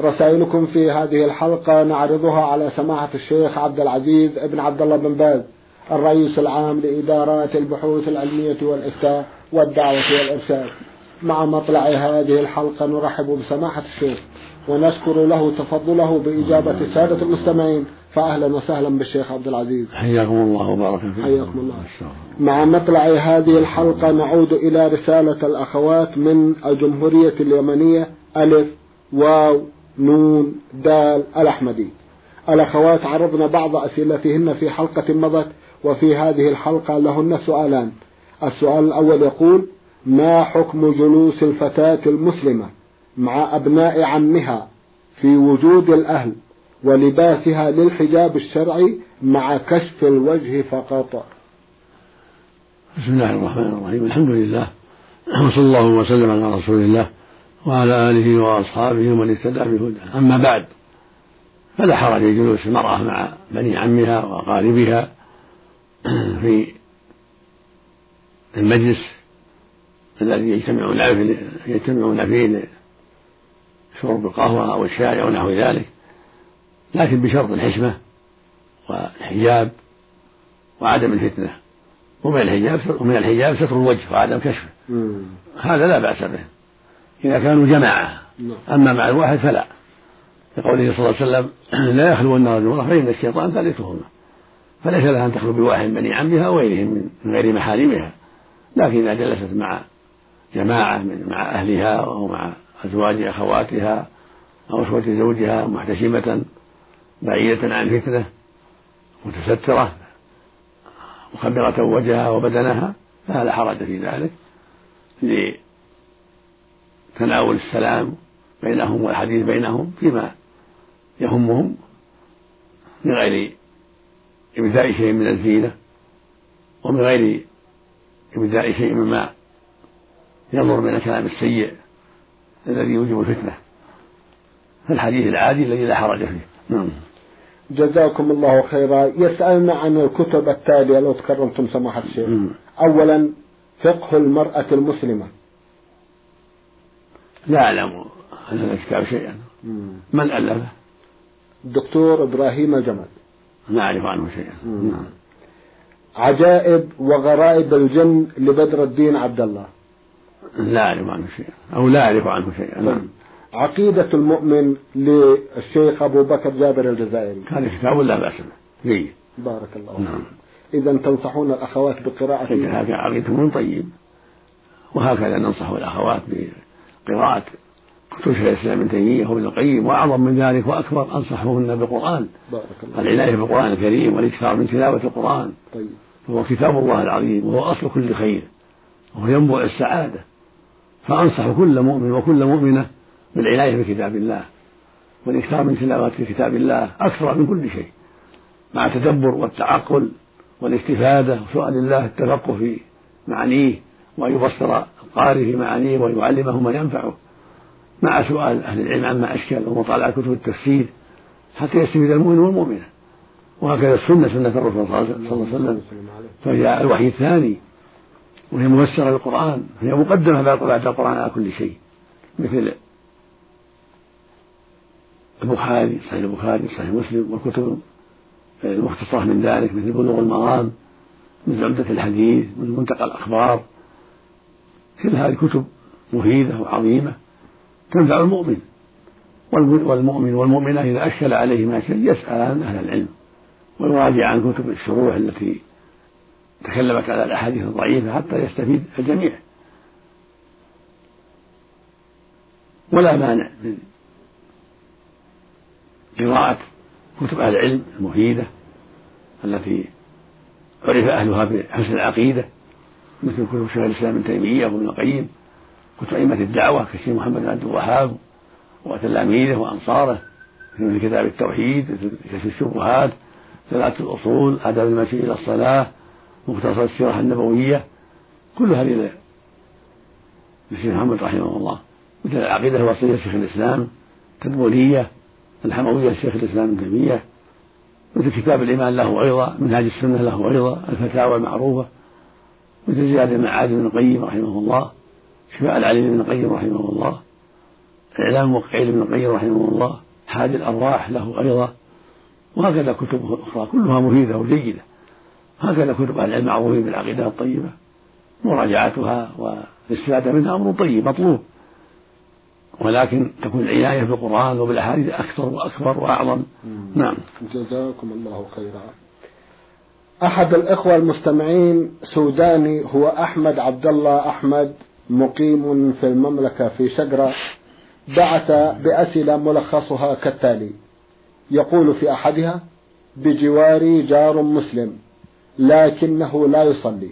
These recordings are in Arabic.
رسائلكم في هذه الحلقة نعرضها على سماحة الشيخ عبد العزيز ابن عبد الله بن باز الرئيس العام لإدارات البحوث العلمية والإفتاء والدعوة والإرشاد. مع مطلع هذه الحلقة نرحب بسماحة الشيخ ونشكر له تفضله بإجابة السادة المستمعين. فأهلا وسهلا بالشيخ عبد العزيز. حياكم الله وبارك فيكم. حياكم الله. مع مطلع هذه الحلقة نعود إلى رسالة الأخوات من الجمهورية اليمنية ألف واو نون دال الأحمدي. الأخوات عرضنا بعض أسئلتهن في حلقة مضت وفي هذه الحلقة لهن سؤالان. السؤال الأول يقول ما حكم جلوس الفتاة المسلمة مع أبناء عمها في وجود الأهل ولباسها للحجاب الشرعي مع كشف الوجه فقط؟ بسم الله الرحمن الرحيم. الحمد لله. وصلى الله وسلم على رسول الله. وعلى آله وأصحابه ومن اهتدى بهداه. أما بعد فلا حرج في جلوس المرأة مع بني عمها وأقاربها في المجلس الذي يجتمعون يجتمعون فيه لشرب القهوة أو الشاي أو نحو ذلك لكن بشرط الحشمة والحجاب وعدم الفتنة. ومن الحجاب ومن الحجاب ستر الوجه وعدم كشفه. هذا لا بأس به. إذا كانوا جماعة. نعم. أما مع الواحد فلا. لقوله صلى الله عليه وسلم لا يخلون رجل فإن الشيطان ثالثهما. فليس لها أن تخلو بواحد من بني عمها أو غيرهم من غير محارمها. لكن إذا جلست مع جماعة من مع أهلها أو مع أزواج أخواتها أو أخوة زوجها محتشمة بعيدة عن الفتنة متسترة مخبرة وجهها وبدنها فلا حرج في ذلك. لتناول السلام بينهم والحديث بينهم فيما يهمهم من غير إبداء شيء من الزينة ومن غير إبداء شيء مما ينظر من الكلام السيء الذي يوجب الفتنة. فالحديث العادي الذي لا حرج فيه. نعم. جزاكم الله خيرا. يسألنا عن الكتب التالية لو تكرمتم سماحة الشيخ. أولا فقه المرأة المسلمة. لا أعلم عن هذا الكتاب شيئا. من ألفه؟ الدكتور إبراهيم الجمل. ما أعرف عنه شيئا. نعم. عجائب وغرائب الجن لبدر الدين عبد الله. لا أعرف عنه شيئا. أو لا أعرف عنه شيئا. نعم. عقيدة المؤمن للشيخ أبو بكر جابر الجزائري. هذا كتاب لا بأس به. جيد. بارك الله نعم. إذا تنصحون الأخوات بقراءة. هذا عقيدة من طيب. وهكذا ننصح الأخوات بقراءة كتب شيخ الإسلام ابن تيمية وابن القيم وأعظم من ذلك وأكبر أنصحهن بالقرآن. بارك الله العناية بالقرآن الكريم والإكثار من تلاوة القرآن. طيب. وهو كتاب الله العظيم وهو أصل كل خير وهو ينبع السعادة. فأنصح كل مؤمن وكل مؤمنة بالعناية بكتاب الله والإكثار من تلاوة كتاب الله أكثر من كل شيء مع التدبر والتعقل والإستفادة وسؤال الله التفقه في معانيه وأن يبصر القارئ في معانيه ويعلمه ما ينفعه. مع سؤال أهل العلم عما أشكل ومطالعة كتب التفسير حتى يستفيد المؤمن والمؤمنة. وهكذا السنة سنة الرسول صلى الله عليه وسلم. فهي الوحي الثاني وهي مفسرة للقرآن. هي مقدمة بعد القرآن على كل شيء. مثل البخاري صحيح البخاري صحيح مسلم والكتب المختصرة من ذلك مثل بلوغ المرام مثل عمدة الحديث مثل منتقى الأخبار. كل هذه كتب مفيدة وعظيمة تنفع المؤمن. والمؤمن والمؤمنة إذا أشكل عليه ما شيء يسأل أهل العلم ويراجع عن كتب الشروح التي تكلمت على الأحاديث الضعيفة حتى يستفيد الجميع. ولا مانع من قراءة كتب أهل العلم المفيدة التي عرف أهلها بحسن العقيدة. مثل كتب شيخ الإسلام ابن تيمية وابن القيم كتب أئمة الدعوة كالشيخ محمد بن عبد الوهاب وتلاميذه وأنصاره مثل كتاب التوحيد مثل كشف الشبهات ثلاثة الأصول آداب المشي إلى الصلاة مختصر السيرة النبوية كل هذه للشيخ محمد رحمه الله. مثل العقيدة الوصية لشيخ الإسلام تدمرية الحموية لشيخ الإسلام ابن تيمية مثل كتاب الإيمان له أيضا منهاج السنة له أيضا الفتاوى المعروفة. مثل زيادة المعاد بن القيم رحمه الله شفاء العليم بن القيم رحمه الله إعلام موقعين بن القيم رحمه الله حاد الأرواح له أيضا وهكذا كتب أخرى كلها مفيدة وجيدة هكذا كتب أهل العلم معروفين بالعقيدة الطيبة مراجعتها والاستفادة منها أمر طيب مطلوب ولكن تكون العناية بالقرآن وبالأحاديث أكثر وأكبر وأعظم. نعم. جزاكم الله خيرا. أحد الإخوة المستمعين سوداني هو أحمد عبد الله أحمد مقيم في المملكة في شقرة بعث بأسئلة ملخصها كالتالي. يقول في أحدها بجواري جار مسلم لكنه لا يصلي.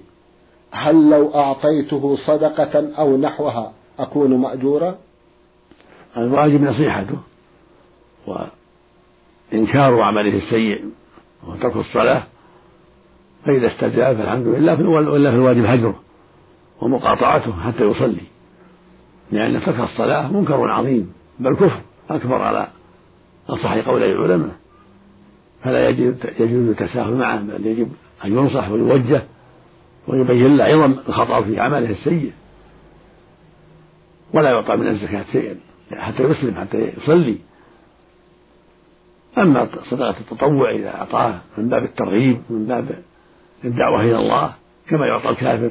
هل لو أعطيته صدقة أو نحوها أكون مأجورا؟ الواجب نصيحته وإنكار عمله السيء وترك الصلاة فإذا استجاب فالحمد لله في الواجب هجره ومقاطعته حتى يصلي. لأن ترك الصلاة منكر عظيم بل كفر أكبر على أصح قول العلماء. فلا يجوز التساهل معه بل يجب أن ينصح ويوجه ويبين له عظم الخطأ في عمله السيء. ولا يعطى من الزكاة شيئا حتى يسلم حتى يصلي. أما صدقة التطوع إذا أعطاه من باب الترغيب من باب الدعوة إلى الله كما يعطى الكافر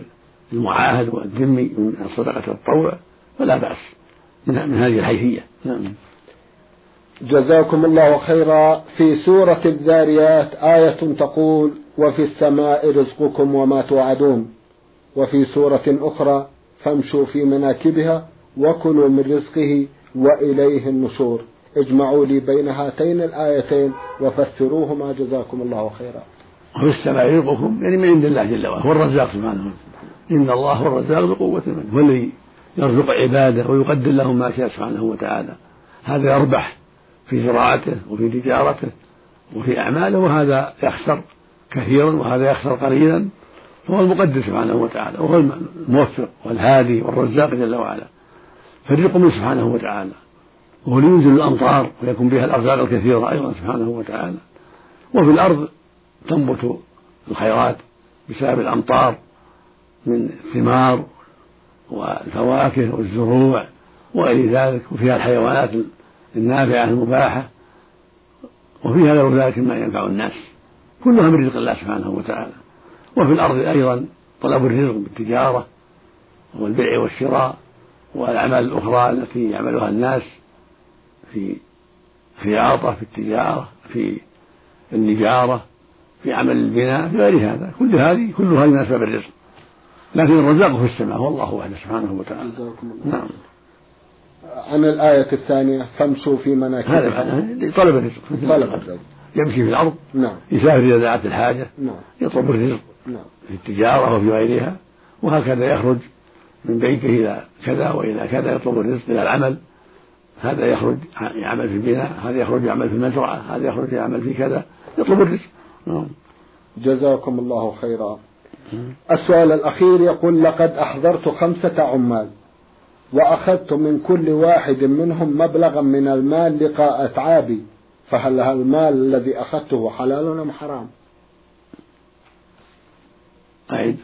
المعاهد والذمي من صدقة التطوع فلا بأس من, من هذه الحيثية. نعم. جزاكم الله خيرا. في سورة الذاريات آية تقول وفي السماء رزقكم وما توعدون. وفي سورة أخرى فامشوا في مناكبها وكلوا من رزقه وإليه النشور. اجمعوا لي بين هاتين الآيتين وفسروهما. جزاكم الله خيرا. وفي السماء رزقكم يعني من عند الله جل وعلا هو الرزاق سبحانه وتعالى. إن الله هو الرزاق ذو قوة من هو الذي يرزق عباده ويقدر لهم ما شاء سبحانه وتعالى. هذا يربح في زراعته وفي تجارته وفي أعماله وهذا يخسر كثيرا وهذا يخسر قليلا. فهو المقدر سبحانه وتعالى وهو الموفق والهادي والرزاق جل وعلا. فالرزق منه سبحانه وتعالى وهو اللي ينزل الأمطار ويكون بها الأرزاق الكثيرة أيضا سبحانه وتعالى. وفي الأرض تنبت الخيرات بسبب الأمطار من الثمار والفواكه والزروع وغير ذلك وفيها الحيوانات النافعة المباحة وفيها غير ذلك ما ينفع الناس. كلها من رزق الله سبحانه وتعالى. وفي الأرض أيضا طلب الرزق بالتجارة والبيع والشراء والأعمال الأخرى التي يعملها الناس في خياطة في التجارة في النجارة. في عمل البناء في غير هذا. كل هذه كلها من أسباب الرزق. لكن الرزاق في السماء هو الله وحده سبحانه وتعالى. نعم. عن الآية الثانية فامشوا في مناكبها هذا طلب الرزق. طلب الرزق. يمشي في الأرض. نعم. يسافر إذا دعت الحاجة. نعم. يطلب الرزق. نعم. في التجارة وفي غيرها. وهكذا يخرج من بيته إلى كذا وإلى كذا. يطلب الرزق إلى العمل. هذا يخرج يعمل في البناء. هذا يخرج يعمل في المزرعة. هذا يخرج يعمل في كذا. يطلب الرزق. نعم. جزاكم الله خيرا. السؤال الأخير يقول لقد أحضرت خمسة عمال وأخذت من كل واحد منهم مبلغا من المال لقاء أتعابي فهل المال الذي أخذته حلال أم حرام؟ أعد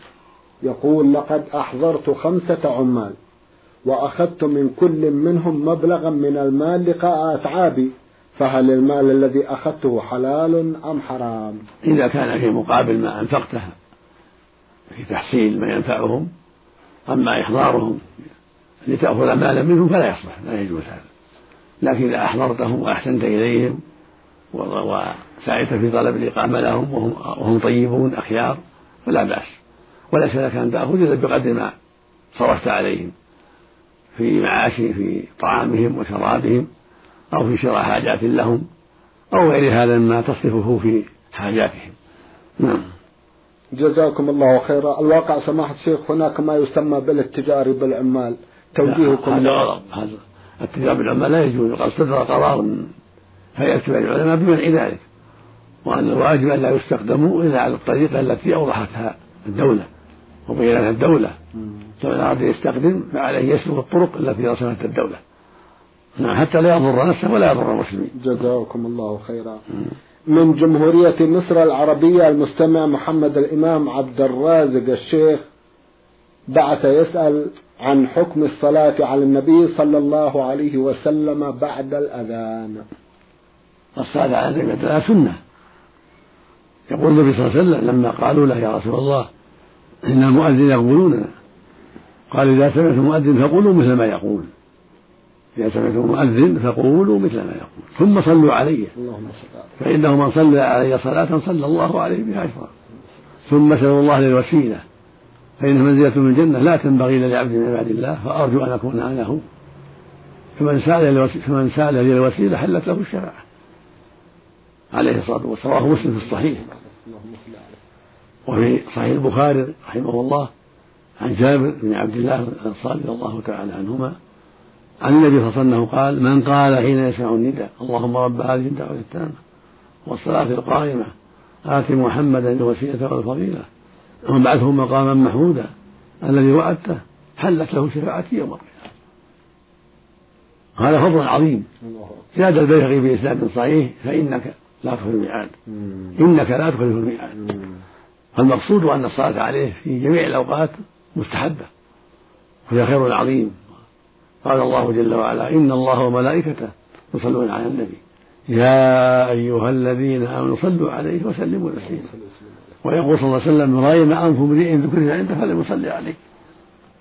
يقول لقد أحضرت خمسة عمال وأخذت من كل منهم مبلغا من المال لقاء أتعابي فهل المال الذي أخذته حلال أم حرام؟ إذا كان في مقابل ما أنفقته في تحصيل ما ينفعهم أما إحضارهم لتأخذ مالا منهم فلا يصلح لا يجوز هذا. لكن إذا أحضرتهم وأحسنت إليهم وسعيت في طلب الإقامة لهم وهم, وهم طيبون أخيار فلا بأس. وليس لك أن تأخذ إلا بقدر ما صرفت عليهم في معاشهم في طعامهم وشرابهم. أو في شراء حاجات لهم أو غير هذا مما تصرفه في حاجاتهم. نعم. جزاكم الله خيرا. الواقع سماحة الشيخ هناك ما يسمى بالاتجار بالعمال. توجيهكم. هذا غلط. هذا الاتجار بالعمال لا يجوز. قد صدر قرار هيئة العلماء بمنع ذلك. وأن الواجب أن لا يستخدموا إلا على الطريقة التي أوضحتها الدولة وبينتها الدولة. فإن أراد يستخدم فعليه يسلك الطرق التي رسمتها الدولة. نعم حتى لا يضر نفسه ولا يضر المسلمين. جزاكم الله خيرا. من جمهورية مصر العربية المستمع محمد الإمام عبد الرازق الشيخ بعث يسأل عن حكم الصلاة على النبي صلى الله عليه وسلم بعد الأذان. الصلاة على النبي بعد سنة. يقول النبي صلى الله عليه وسلم لما قالوا له يا رسول الله إن المؤذن يقبلوننا قال إذا سمعتم مؤذن فقولوا مثل ما يقول. إذا سمعتم مؤذن فقولوا مثل ما يقول. ثم صلوا عليه. فإنه من صلى علي صلاة صلى الله عليه بها عشرا ثم سألوا الله للوسيلة فإنها منزلة من الجنة. لا تنبغي إلا لعبد من عباد الله. فأرجو أن أكون أنا هو. فمن سأل فمن سأل لي الوسيلة حلت له الشفاعة عليه الصلاة والسلام. رواه مسلم في الصحيح. وفي صحيح البخاري رحمه الله عن جابر بن عبد الله الأنصاري رضي الله تعالى عنهما عن النبي صلى الله عليه وسلم قال من قال حين يسمع النداء اللهم رب هذه الدعوة التامة والصلاة القائمة آت محمدا الوسيلة والفضيلة وابعثه مقاما محمودا الذي وعدته حلت له شفاعتي يوم القيامة. هذا فضل عظيم. زاد البيهقي بإسناد صحيح فإنك لا تخلف الميعاد. إنك لا تخلف الميعاد. فالمقصود أن الصلاة عليه في جميع الأوقات مستحبة وهي خير عظيم. قال الله جل وعلا إن الله وملائكته يصلون على النبي. يا أيها الذين آمنوا صلوا عليه وسلموا تسليما. ويقول صلى الله عليه وسلم رايم أنف امرئ ذكر عنده فلم يصلي عليه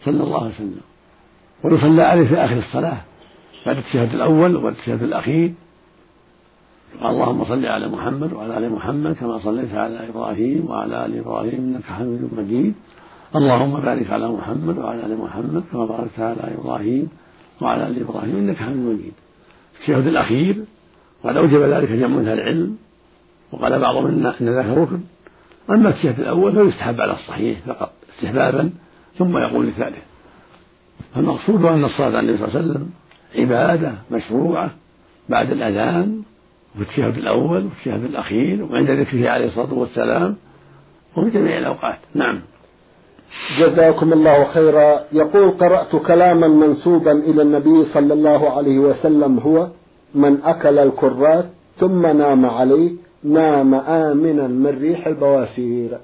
صلى الله عليه وسلم. ويصلى عليه في آخر الصلاة بعد التشهد الأول وبعد التشهد الأخير. قال اللهم صل على محمد وعلى آل محمد كما صليت على إبراهيم وعلى آل إبراهيم إنك حميد مجيد. اللهم بارك على محمد وعلى آل محمد كما باركت على إبراهيم وعلى آل إبراهيم إنك حميد مجيد. التشهد الأخير وقد أوجب ذلك جمع من العلم وقال بعضهم ان ذاك ركن. أما التشهد الأول فيستحب على الصحيح فقط استحبابا ثم يقول الثالث فالمقصود أن الصلاة على النبي صلى الله عليه وسلم عبادة مشروعة بعد الأذان وفي التشهد الأول وفي التشهد الأخير وعند ذكره عليه الصلاة والسلام وفي جميع الأوقات. نعم. جزاكم الله خيرا. يقول قرأت كلاما منسوبا إلى النبي صلى الله عليه وسلم هو من أكل الكرات ثم نام عليه نام آمنا من ريح البواسير.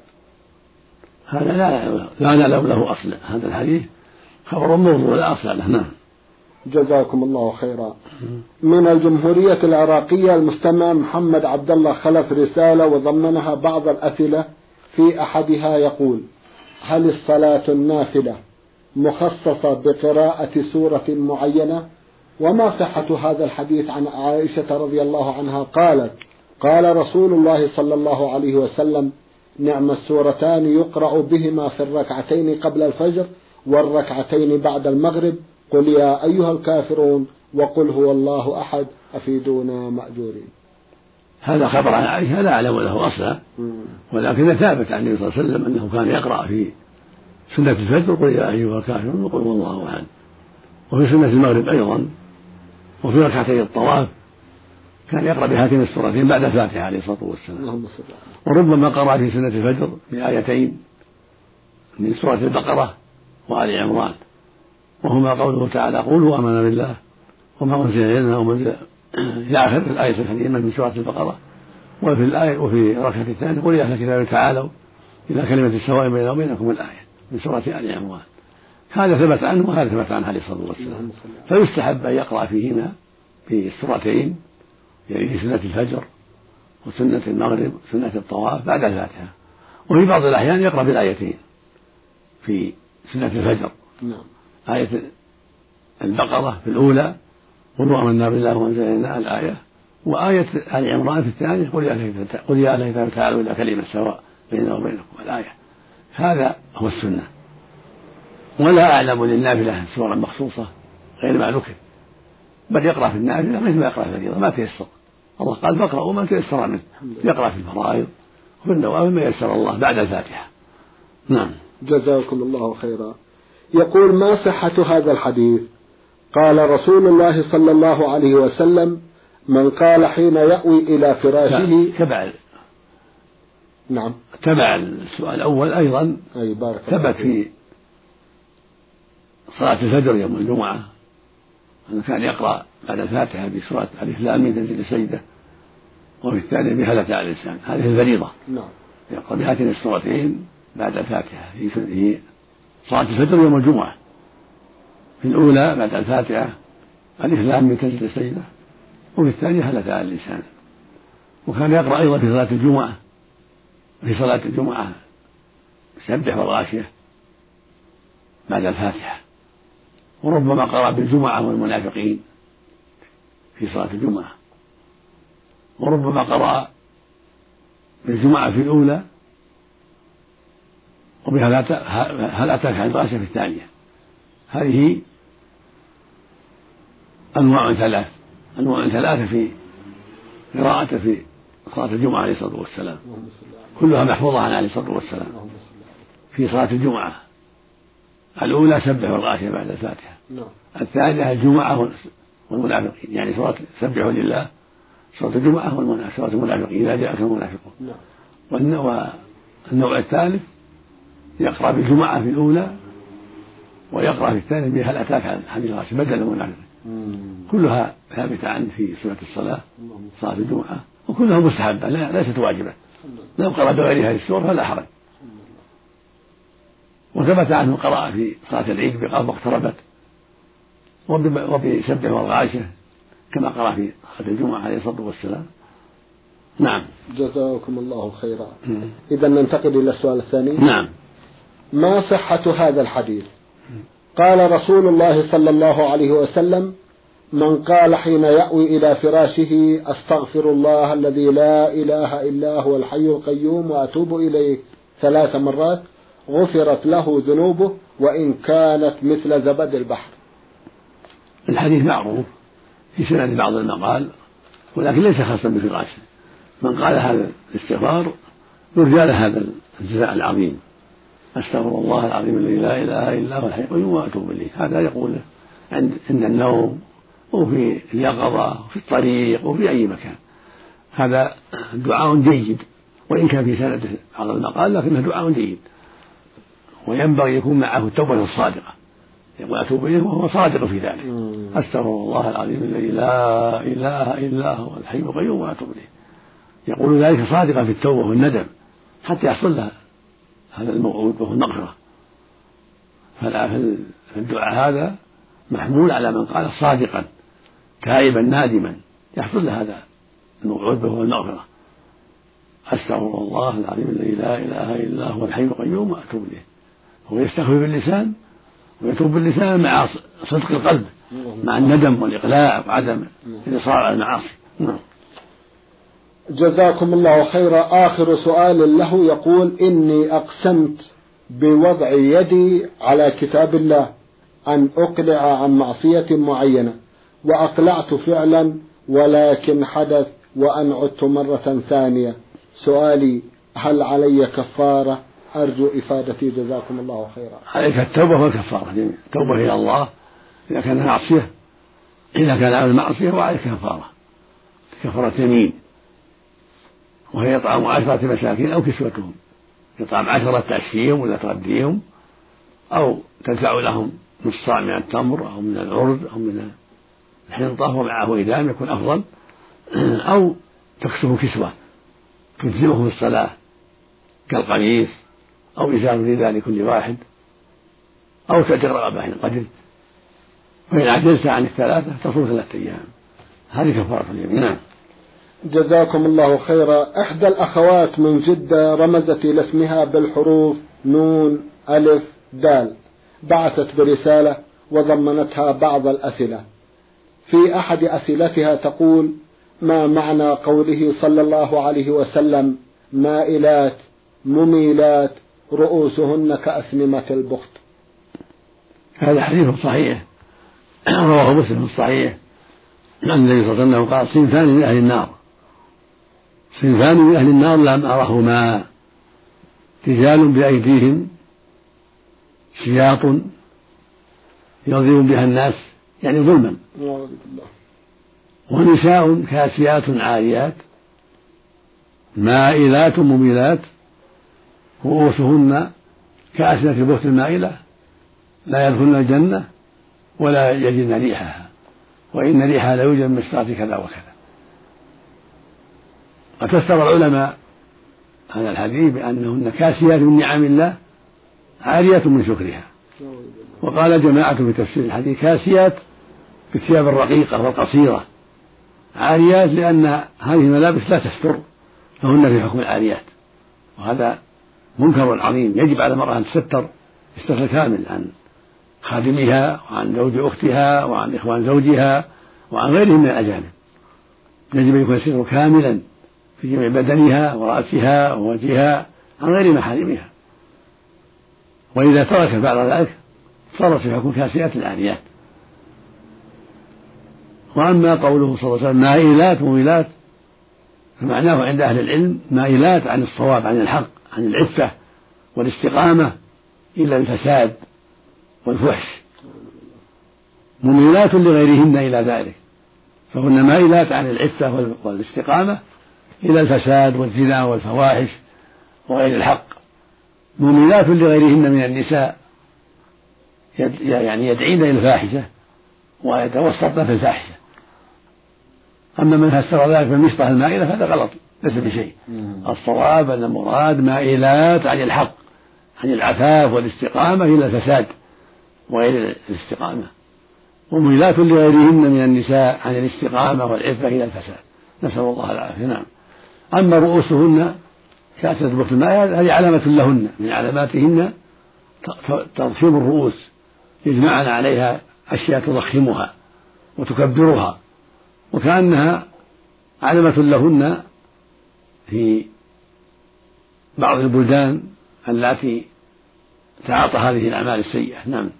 هذا لا لا نعلم له أصل. هذا الحديث خبر موضوع لا أصل له نعم. جزاكم الله خيرا. من الجمهورية العراقية المستمع محمد عبد الله خلف رسالة وضمنها بعض الأسئلة في أحدها يقول هل الصلاة النافلة مخصصة بقراءة سورة معينة؟ وما صحة هذا الحديث عن عائشة رضي الله عنها؟ قالت قال رسول الله صلى الله عليه وسلم نعم السورتان يقرأ بهما في الركعتين قبل الفجر والركعتين بعد المغرب. قل يا أيها الكافرون وقل هو الله أحد أفيدونا مأجورين. هذا خبر عن عائشة لا أعلم له أصلا. ولكن ثابت عن النبي صلى الله عليه وسلم أنه كان يقرأ في سنة الفجر قل يا أيها الكافرون وقل هو الله أحد وفي سنة المغرب أيضا وفي ركعتي الطواف كان يقرأ بهاتين السورتين بعد الفاتحة عليه الصلاة والسلام. وربما قرأ في سنة الفجر بآيتين من سورة البقرة وآل عمران. وهما قوله تعالى قولوا آمنا بالله وما أنزل إلينا ومن إلى آخر الآية الكريمة من سورة البقرة. وفي الآية وفي الركعة الثانية قل يا أهل الكتاب تعالوا إلى كلمة سواء بيننا وبينكم الآية من سورة آل عمران. هذا ثبت عنه وهذا ثبت عنه عليه الصلاة والسلام. فيستحب أن يقرأ فيهما في السورتين يعني في سنة الفجر وسنة المغرب وسنة الطواف بعد الفاتحة. وفي بعض الأحيان يقرأ بالآيتين في سنة الفجر. نعم. آية البقرة في الأولى قل آمنا بالله وأنزل إلينا الآية. وآية آل عمران في الثانية قل يا قل يا أهل الكتاب تعالوا إلى كلمة سواء بيننا وبينكم الآية. هذا هو السنة. ولا أعلم للنافلة سورة مخصوصة غير ما ذكر. بل يقرأ في النافلة مثل ما يقرأ في الفريضة ما تيسر. الله قال فاقرأوا ما تيسر منه. يقرأ في الفرائض وفي النوافل ما يسر الله بعد الفاتحة. نعم. جزاكم الله خيرا. يقول ما صحة هذا الحديث؟ قال رسول الله صلى الله عليه وسلم من قال حين يأوي إلى فراشه كبعد نعم. تبع السؤال الأول أيضا أي بارك ثبت في صلاة الفجر يوم الجمعة. أنه كان يقرأ بعد الفاتحة بسورة الإسلام لام تنزل السجدة وفي الثانية بهلة على الإنسان هذه الفريضة. نعم. يقرأ بهاتين السورتين بعد الفاتحة في صلاة الفجر يوم الجمعة. في الأولى بعد الفاتحة الإسلام من تنزل السجدة وفي الثانية هلة على الإنسان. وكان يقرأ أيضا في صلاة الجمعة في صلاة الجمعة سبح والغاشية بعد الفاتحة. وربما قرأ بالجمعة والمنافقين في صلاة الجمعة. وربما قرأ بالجمعة في الأولى وبهل هل أتاك عن الغاشية في الثانية. هذه أنواع ثلاث أنواع ثلاثة في قراءة في صلاة الجمعة عليه الصلاة والسلام. كلها محفوظة عن عليه الصلاة والسلام. في صلاة الجمعة. الأولى سبح والغاشية بعد الفاتحة. الثانية الجمعة والمنافقين. يعني صلاة سبحوا لله صلاة الجمعة والمنافقين صلاة المنافقين. إذا جاءك المنافقون. والنوع الثالث يقرأ بالجمعة في الأولى ويقرأ في الثانية بهل أتاك حديث الغاشية بدل المنافقين. كلها ثابتة عنه في سنة الصلاة صلاة الجمعة وكلها مستحبة لا ليست واجبة. لو قرأ بغير هذه السور فلا حرج. وثبت عنه قرأ في صلاة العيد بقرب اقتربت وبسبح والغاشية كما قرأ في صلاة الجمعة عليه الصلاة والسلام. نعم. جزاكم الله خيرا. إذا ننتقل إلى السؤال الثاني. نعم. ما صحة هذا الحديث؟ قال رسول الله صلى الله عليه وسلم من قال حين يأوي إلى فراشه أستغفر الله الذي لا إله إلا هو الحي القيوم وأتوب إليه ثلاث مرات غفرت له ذنوبه وإن كانت مثل زبد البحر. الحديث معروف في سنن بعض المقال ولكن ليس خاصا بفراشه. من قال هذا الاستغفار يرجى له هذا الجزاء العظيم. أستغفر الله العظيم الذي لا إله إلا هو الحي القيوم وأتوب إليه. هذا يقوله عند عند النوم وفي اليقظة وفي الطريق وفي أي مكان. هذا دعاء جيد وإن كان في سنده بعض المقال لكنه دعاء جيد. وينبغي يكون معه التوبة الصادقة. يقول أتوب إليه وهو صادق في ذلك. أستغفر الله العظيم الذي لا إله إلا هو الحي القيوم وأتوب إليه. يقول ذلك صادقا في التوبة والندم حتى يحصل له هذا الموعود وهو المغفرة فالدعاء هذا محمول على من قال صادقا تائبا نادما. يحصل له هذا الموعود وهو المغفرة أستغفر الله العظيم الذي لا إله إلا هو الحي القيوم وأتوب إليه. هو يستغفر باللسان ويتوب باللسان مع صدق القلب مع الندم والإقلاع وعدم الإصرار على المعاصي. نعم. جزاكم الله خيرا. آخر سؤال له يقول إني أقسمت بوضع يدي على كتاب الله أن أقلع عن معصية معينة وأقلعت فعلا ولكن حدث وأن عدت مرة ثانية. سؤالي هل علي كفارة؟ أرجو إفادتي. جزاكم الله خيرا. عليك التوبة والكفارة التوبة إلى الله. إذا كان معصية إذا كان عمل معصية وعليك كفارة. كفارة يمين. وهي إطعام عشرة مساكين أو كسوتهم. إطعام عشرة تأشفيهم ولا تغديهم أو تدفع لهم نص صاع من التمر أو من العرض أو من الحنطة ومعه إدام يكون أفضل. أو تكسوه كسوة. تجزئه في الصلاة كالقميص أو إزار رداء لكل واحد. أو تعتق رغبة إن قدرت فإن عجزت عن الثلاثة تصوم ثلاثة أيام. هذه كفارة اليمين. نعم. جزاكم الله خيرا. إحدى الأخوات من جدة رمزت إلى اسمها بالحروف نون ألف دال. بعثت برسالة وضمنتها بعض الأسئلة. في أحد أسئلتها تقول ما معنى قوله صلى الله عليه وسلم؟ مائلات مميلات رؤوسهن كأسنمة البخت. هذا حديث صحيح. رواه مسلم في الصحيح عن النبي صلى الله عليه وسلم قال صنفان من أهل النار. صنفان من أهل النار لم أرهما. رجال بأيديهم سياط يضرب بها الناس يعني ظلما. ونساء كاسيات عاريات مائلات مميلات رؤوسهن كأسنة البخت المائلة لا يدخلن الجنة ولا يجدن ريحها وإن ريحها لا يوجد من كذا وكذا. وفسر العلماء هذا الحديث بأنهن كاسيات من نعم الله عاريات من شكرها. وقال جماعة في تفسير الحديث كاسيات بالثياب الرقيقة والقصيرة. عاريات لأن هذه الملابس لا تستر فهن في حكم العاريات. وهذا منكر عظيم. يجب على المرأة أن تستر الستر كامل عن خادمها وعن زوج أختها وعن إخوان زوجها وعن غيرهم من الأجانب. يجب أن يكون الستر كاملا. في جميع بدنها ورأسها ووجهها عن غير محارمها. وإذا ترك بعد ذلك صارت في حكم كاسيات العاريات. وأما قوله صلى الله عليه وسلم مائلات مميلات فمعناه عند أهل العلم مائلات عن الصواب عن الحق عن العفة والاستقامة إلى الفساد والفحش. مميلات لغيرهن إلى ذلك. فهن مائلات عن العفة والاستقامة إلى الفساد والزنا والفواحش وغير الحق. مميلات لغيرهن من النساء يعني يدعين إلى الفاحشة ويتوسطن في الفاحشة. أما من فسر ذلك بالمشطة المائلة فهذا غلط ليس بشيء. الصواب أن المراد مائلات عن الحق عن العفاف والاستقامة إلى الفساد وغير الاستقامة. وميلات لغيرهن من النساء عن الاستقامة والعفة إلى الفساد. نسأل الله العافية. نعم. أما رؤوسهن كاسة بخت الماء هذه علامة لهن من علاماتهن تضخيم الرؤوس يجمعن عليها أشياء تضخمها وتكبرها وكأنها علامة لهن في بعض البلدان التي تعاطى هذه الأعمال السيئة. نعم.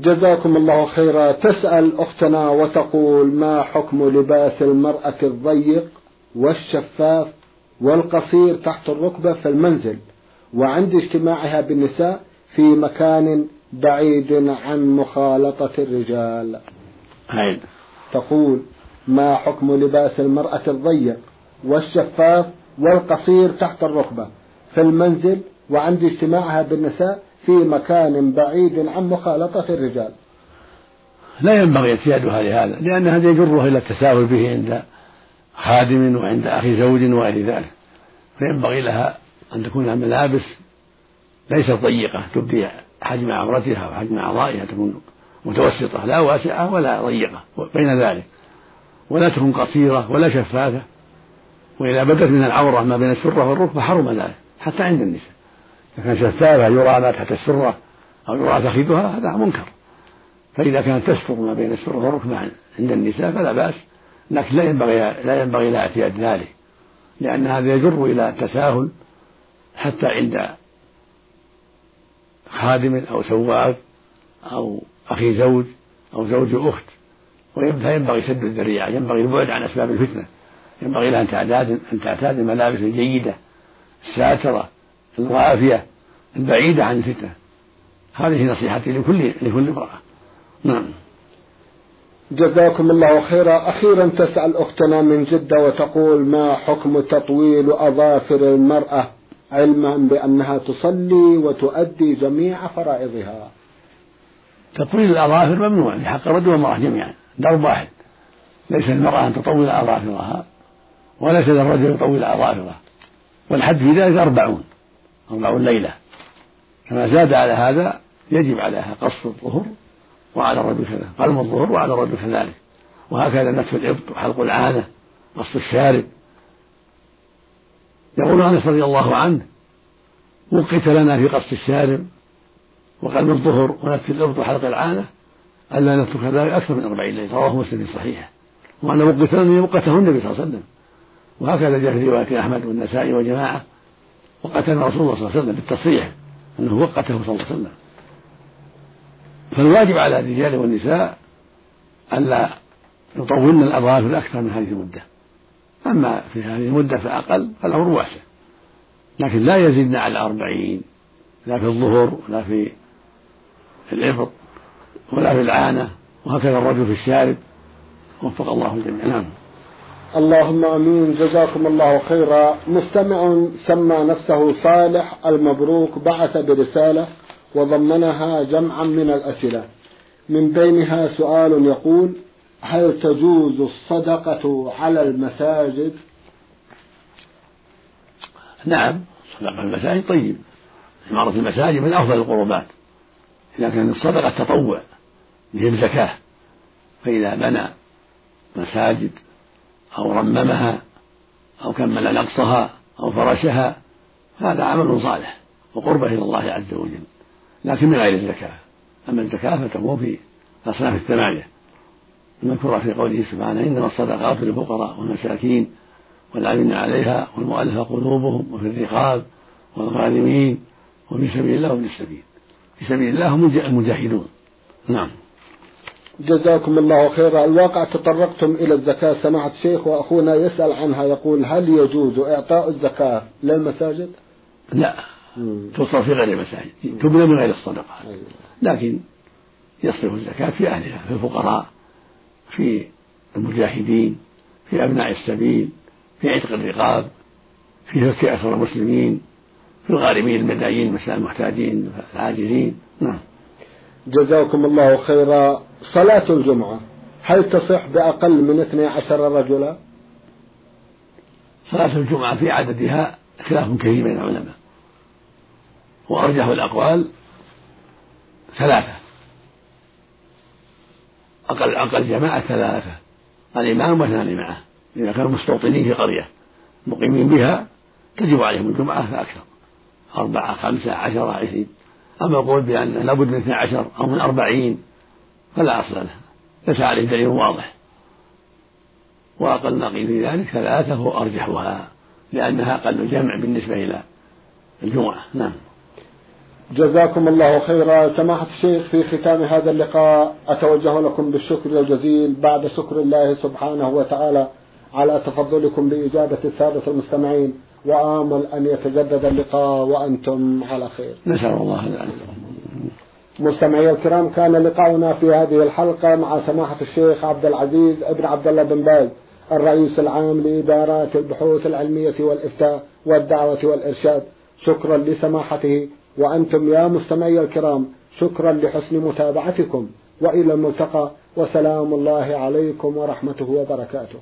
جزاكم الله خيرا تسأل أختنا وتقول ما حكم لباس المرأة الضيق والشفاف والقصير تحت الركبة في المنزل وعند اجتماعها بالنساء في مكان بعيد عن مخالطة الرجال هين. تقول ما حكم لباس المرأة الضيق والشفاف والقصير تحت الركبة في المنزل وعند اجتماعها بالنساء في مكان بعيد عن مخالطة الرجال. لا ينبغي اعتيادها لهذا لأن هذا يجره إلى التساهل به عند خادم وعند أخي زوج وغير ذلك. فينبغي لها أن تكون الملابس ليست ضيقة تبدي حجم عورتها وحجم أعضائها تكون متوسطة لا واسعة ولا ضيقة بين ذلك. ولا تكون قصيرة ولا شفافة وإذا بدت من العورة ما بين السرة والركبة حرم ذلك حتى عند النساء. كانت شفافة يرى ما تحت السرة أو يرى فخذها هذا منكر. فإذا كانت تستر ما بين السرة والركبة عند النساء فلا بأس لكن لا ينبغي لا ينبغي لها اعتياد ذلك لأن هذا يجر إلى التساهل حتى عند خادم أو سواق أو أخي زوج أو زوج أخت. فينبغي سد الذريعة ينبغي البعد عن أسباب الفتنة. ينبغي لها أن تعتاد أن تعتاد الملابس الجيدة الساترة الوافية البعيدة عن الفتنة. هذه نصيحتي لكل لكل امرأة. نعم. جزاكم الله خيرا. أخيرا تسأل أختنا من جدة وتقول ما حكم تطويل أظافر المرأة علما بأنها تصلي وتؤدي جميع فرائضها؟ تطويل الأظافر ممنوع في حق الرجل والمرأة جميعا. درب واحد. ليس للمرأة أن تطول أظافرها وليس للرجل يطول أظافره. والحد في ذلك أربعون أربعون ليلة. كما زاد على هذا يجب عليها قص الظهر وعلى الرجل كذا قلم الظهر وعلى الرجل كذلك. وهكذا نتف الإبط وحلق العانة قص الشارب. يقول أنس رضي الله عنه وقت لنا في قص الشارب وقلم الظهر ونتف الإبط وحلق العانة ألا نترك ذلك أكثر من أربعين ليلة. رواه مسلم في صحيحة. وأن وقت لنا وقته النبي صلى الله عليه وسلم. وهكذا جاء في رواية أحمد والنسائي وجماعة وقتنا رسول الله صلى الله عليه وسلم بالتصريح. أنه وقته صلى الله عليه وسلم. فالواجب على الرجال والنساء ألا يطولن الأظافر أكثر من هذه المدة. أما في هذه المدة فأقل فالأمر واسع لكن لا يزيدن على أربعين لا في الظهر ولا في العبط ولا في العانة وهكذا الرجل في الشارب. وفق الله الجميع. نعم. اللهم آمين. جزاكم الله خيرا. مستمع سمى نفسه صالح المبروك بعث برسالة وضمنها جمعا من الأسئلة. من بينها سؤال يقول هل تجوز الصدقة على المساجد؟ نعم صدقة المساجد طيب. عماره المساجد من أفضل القربات. إذا كانت الصدقة تطوع بهم زكاه فإذا بنى مساجد أو رممها أو كمل نقصها أو فرشها هذا عمل صالح وقربة إلى الله عز وجل لكن من غير الزكاة. أما الزكاة فتكون في الأصناف الثمانية المذكورة في قوله سبحانه إنما الصدقات للفقراء والمساكين والعاملين عليها والمؤلفة قلوبهم وفي الرقاب والغالمين وفي سبيل الله وفي السبيل في سبيل الله هم المجاهدون نعم. جزاكم الله خيرا. الواقع تطرقتم إلى الزكاة. سماحة الشيخ وأخونا يسأل عنها يقول هل يجوز إعطاء الزكاة للمساجد؟ لا. تصرف في غير المساجد. تبنى من غير الصدقات. أيوة. لكن يصرف الزكاة في أهلها في الفقراء في المجاهدين في أبناء السبيل في عتق الرقاب في فك أسر المسلمين في الغارمين المدايين المحتاجين العاجزين. نعم. جزاكم الله خيرا. صلاة الجمعة هل تصح بأقل من اثني عشر رجلا؟ صلاة الجمعة في عددها خلاف كثير بين العلماء. وأرجح الأقوال ثلاثة. أقل أقل جماعة ثلاثة. الإمام واثنان معه إذا كانوا مستوطنين في قرية مقيمين بها تجب عليهم الجمعة فأكثر. أربعة خمسة عشرة عشرين. أما القول بأن لابد من اثني عشر أو من أربعين فلا أصل له. ليس عليه دليل واضح. وأقل ما قيل في ذلك ثلاثة هو أرجحها لأنها أقل جمع بالنسبة إلى الجمعة. نعم. جزاكم الله خيرا. سماحة الشيخ في ختام هذا اللقاء أتوجه لكم بالشكر الجزيل بعد شكر الله سبحانه وتعالى على تفضلكم بإجابة السادة المستمعين. وآمل أن يتجدد اللقاء وأنتم على خير. نسأل الله ذلك مستمعي الكرام كان لقاؤنا في هذه الحلقة مع سماحة الشيخ عبد العزيز ابن عبد الله بن باز الرئيس العام لإدارات البحوث العلمية والإفتاء والدعوة والإرشاد. شكرا لسماحته. وأنتم يا مستمعي الكرام شكرا لحسن متابعتكم. وإلى الملتقى وسلام الله عليكم ورحمته وبركاته.